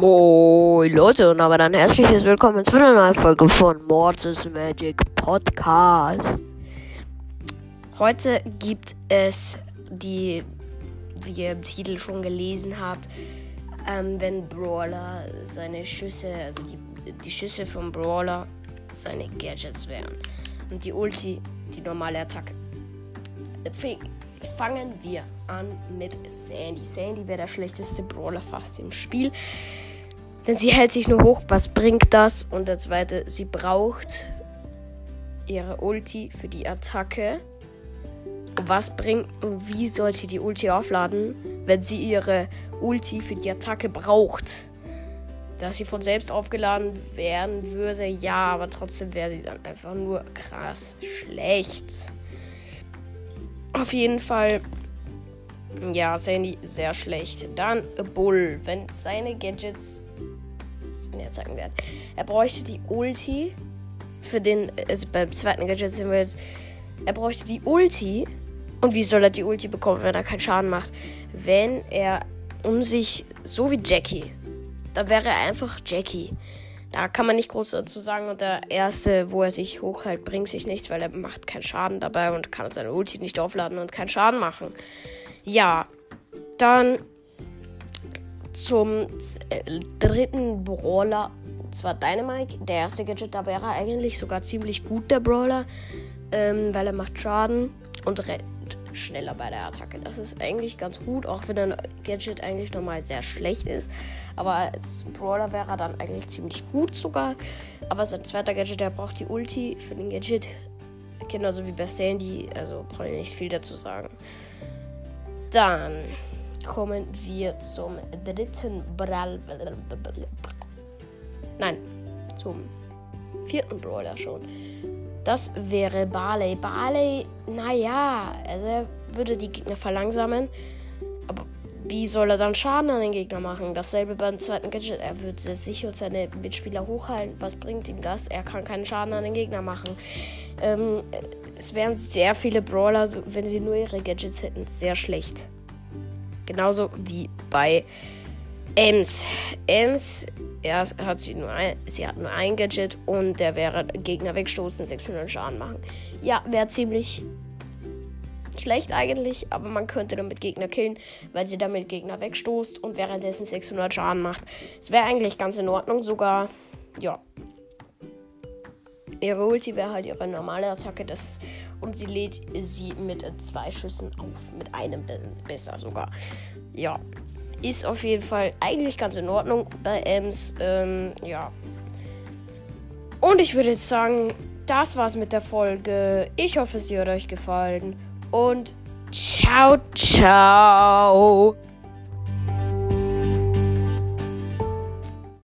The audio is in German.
Moin Leute und aber dann herzliches Willkommen zu einer neuen Folge von Mortis Magic Podcast. Heute gibt es die, wie ihr im Titel schon gelesen habt, ähm, wenn Brawler seine Schüsse, also die, die Schüsse vom Brawler seine Gadgets wären. Und die Ulti, die normale Attacke. Fangen wir an mit Sandy. Sandy wäre der schlechteste Brawler fast im Spiel. Denn sie hält sich nur hoch. Was bringt das? Und der zweite, sie braucht ihre Ulti für die Attacke. Was bringt, wie soll sie die Ulti aufladen, wenn sie ihre Ulti für die Attacke braucht? Dass sie von selbst aufgeladen werden würde, ja, aber trotzdem wäre sie dann einfach nur krass schlecht. Auf jeden Fall ja, Sandy sehr schlecht. Dann Bull. Wenn seine Gadgets näher zeigen werden. Er bräuchte die Ulti für den. Also beim zweiten Gadget sind wir jetzt. Er bräuchte die Ulti. Und wie soll er die Ulti bekommen, wenn er keinen Schaden macht? Wenn er um sich. So wie Jackie. Da wäre er einfach Jackie. Da kann man nicht groß dazu sagen. Und der erste, wo er sich hochhält, bringt sich nichts, weil er macht keinen Schaden dabei und kann seine Ulti nicht aufladen und keinen Schaden machen. Ja, dann zum äh, dritten Brawler. Zwar Dynamite, der erste Gadget, da wäre eigentlich sogar ziemlich gut, der Brawler, ähm, weil er macht Schaden und rennt schneller bei der Attacke. Das ist eigentlich ganz gut, auch wenn ein Gadget eigentlich normal sehr schlecht ist. Aber als Brawler wäre er dann eigentlich ziemlich gut sogar. Aber sein zweiter Gadget, der braucht die Ulti für den Gadget. Genauso wie bei Sandy, also brauche ich nicht viel dazu sagen. Dann kommen wir zum dritten Brawl. Nein, zum vierten Brawler schon. Das wäre Barley. Barley, naja, also er würde die Gegner verlangsamen. Aber wie soll er dann Schaden an den Gegner machen? Dasselbe beim zweiten Gadget. Er würde sich und seine Mitspieler hochhalten. Was bringt ihm das? Er kann keinen Schaden an den Gegner machen. Ähm, es wären sehr viele Brawler, wenn sie nur ihre Gadgets hätten, sehr schlecht. Genauso wie bei Ems. Ems, ja, hat sie, nur ein, sie hat nur ein Gadget und der wäre Gegner wegstoßen, 600 Schaden machen. Ja, wäre ziemlich schlecht eigentlich, aber man könnte damit Gegner killen, weil sie damit Gegner wegstoßt und währenddessen 600 Schaden macht. Es wäre eigentlich ganz in Ordnung sogar. Ja, Ihre Ulti wäre halt ihre normale Attacke das, und sie lädt sie mit zwei Schüssen auf. Mit einem besser sogar. Ja. Ist auf jeden Fall eigentlich ganz in Ordnung bei Ems. Ähm, ja. Und ich würde jetzt sagen, das war's mit der Folge. Ich hoffe, sie hat euch gefallen. Und ciao, ciao.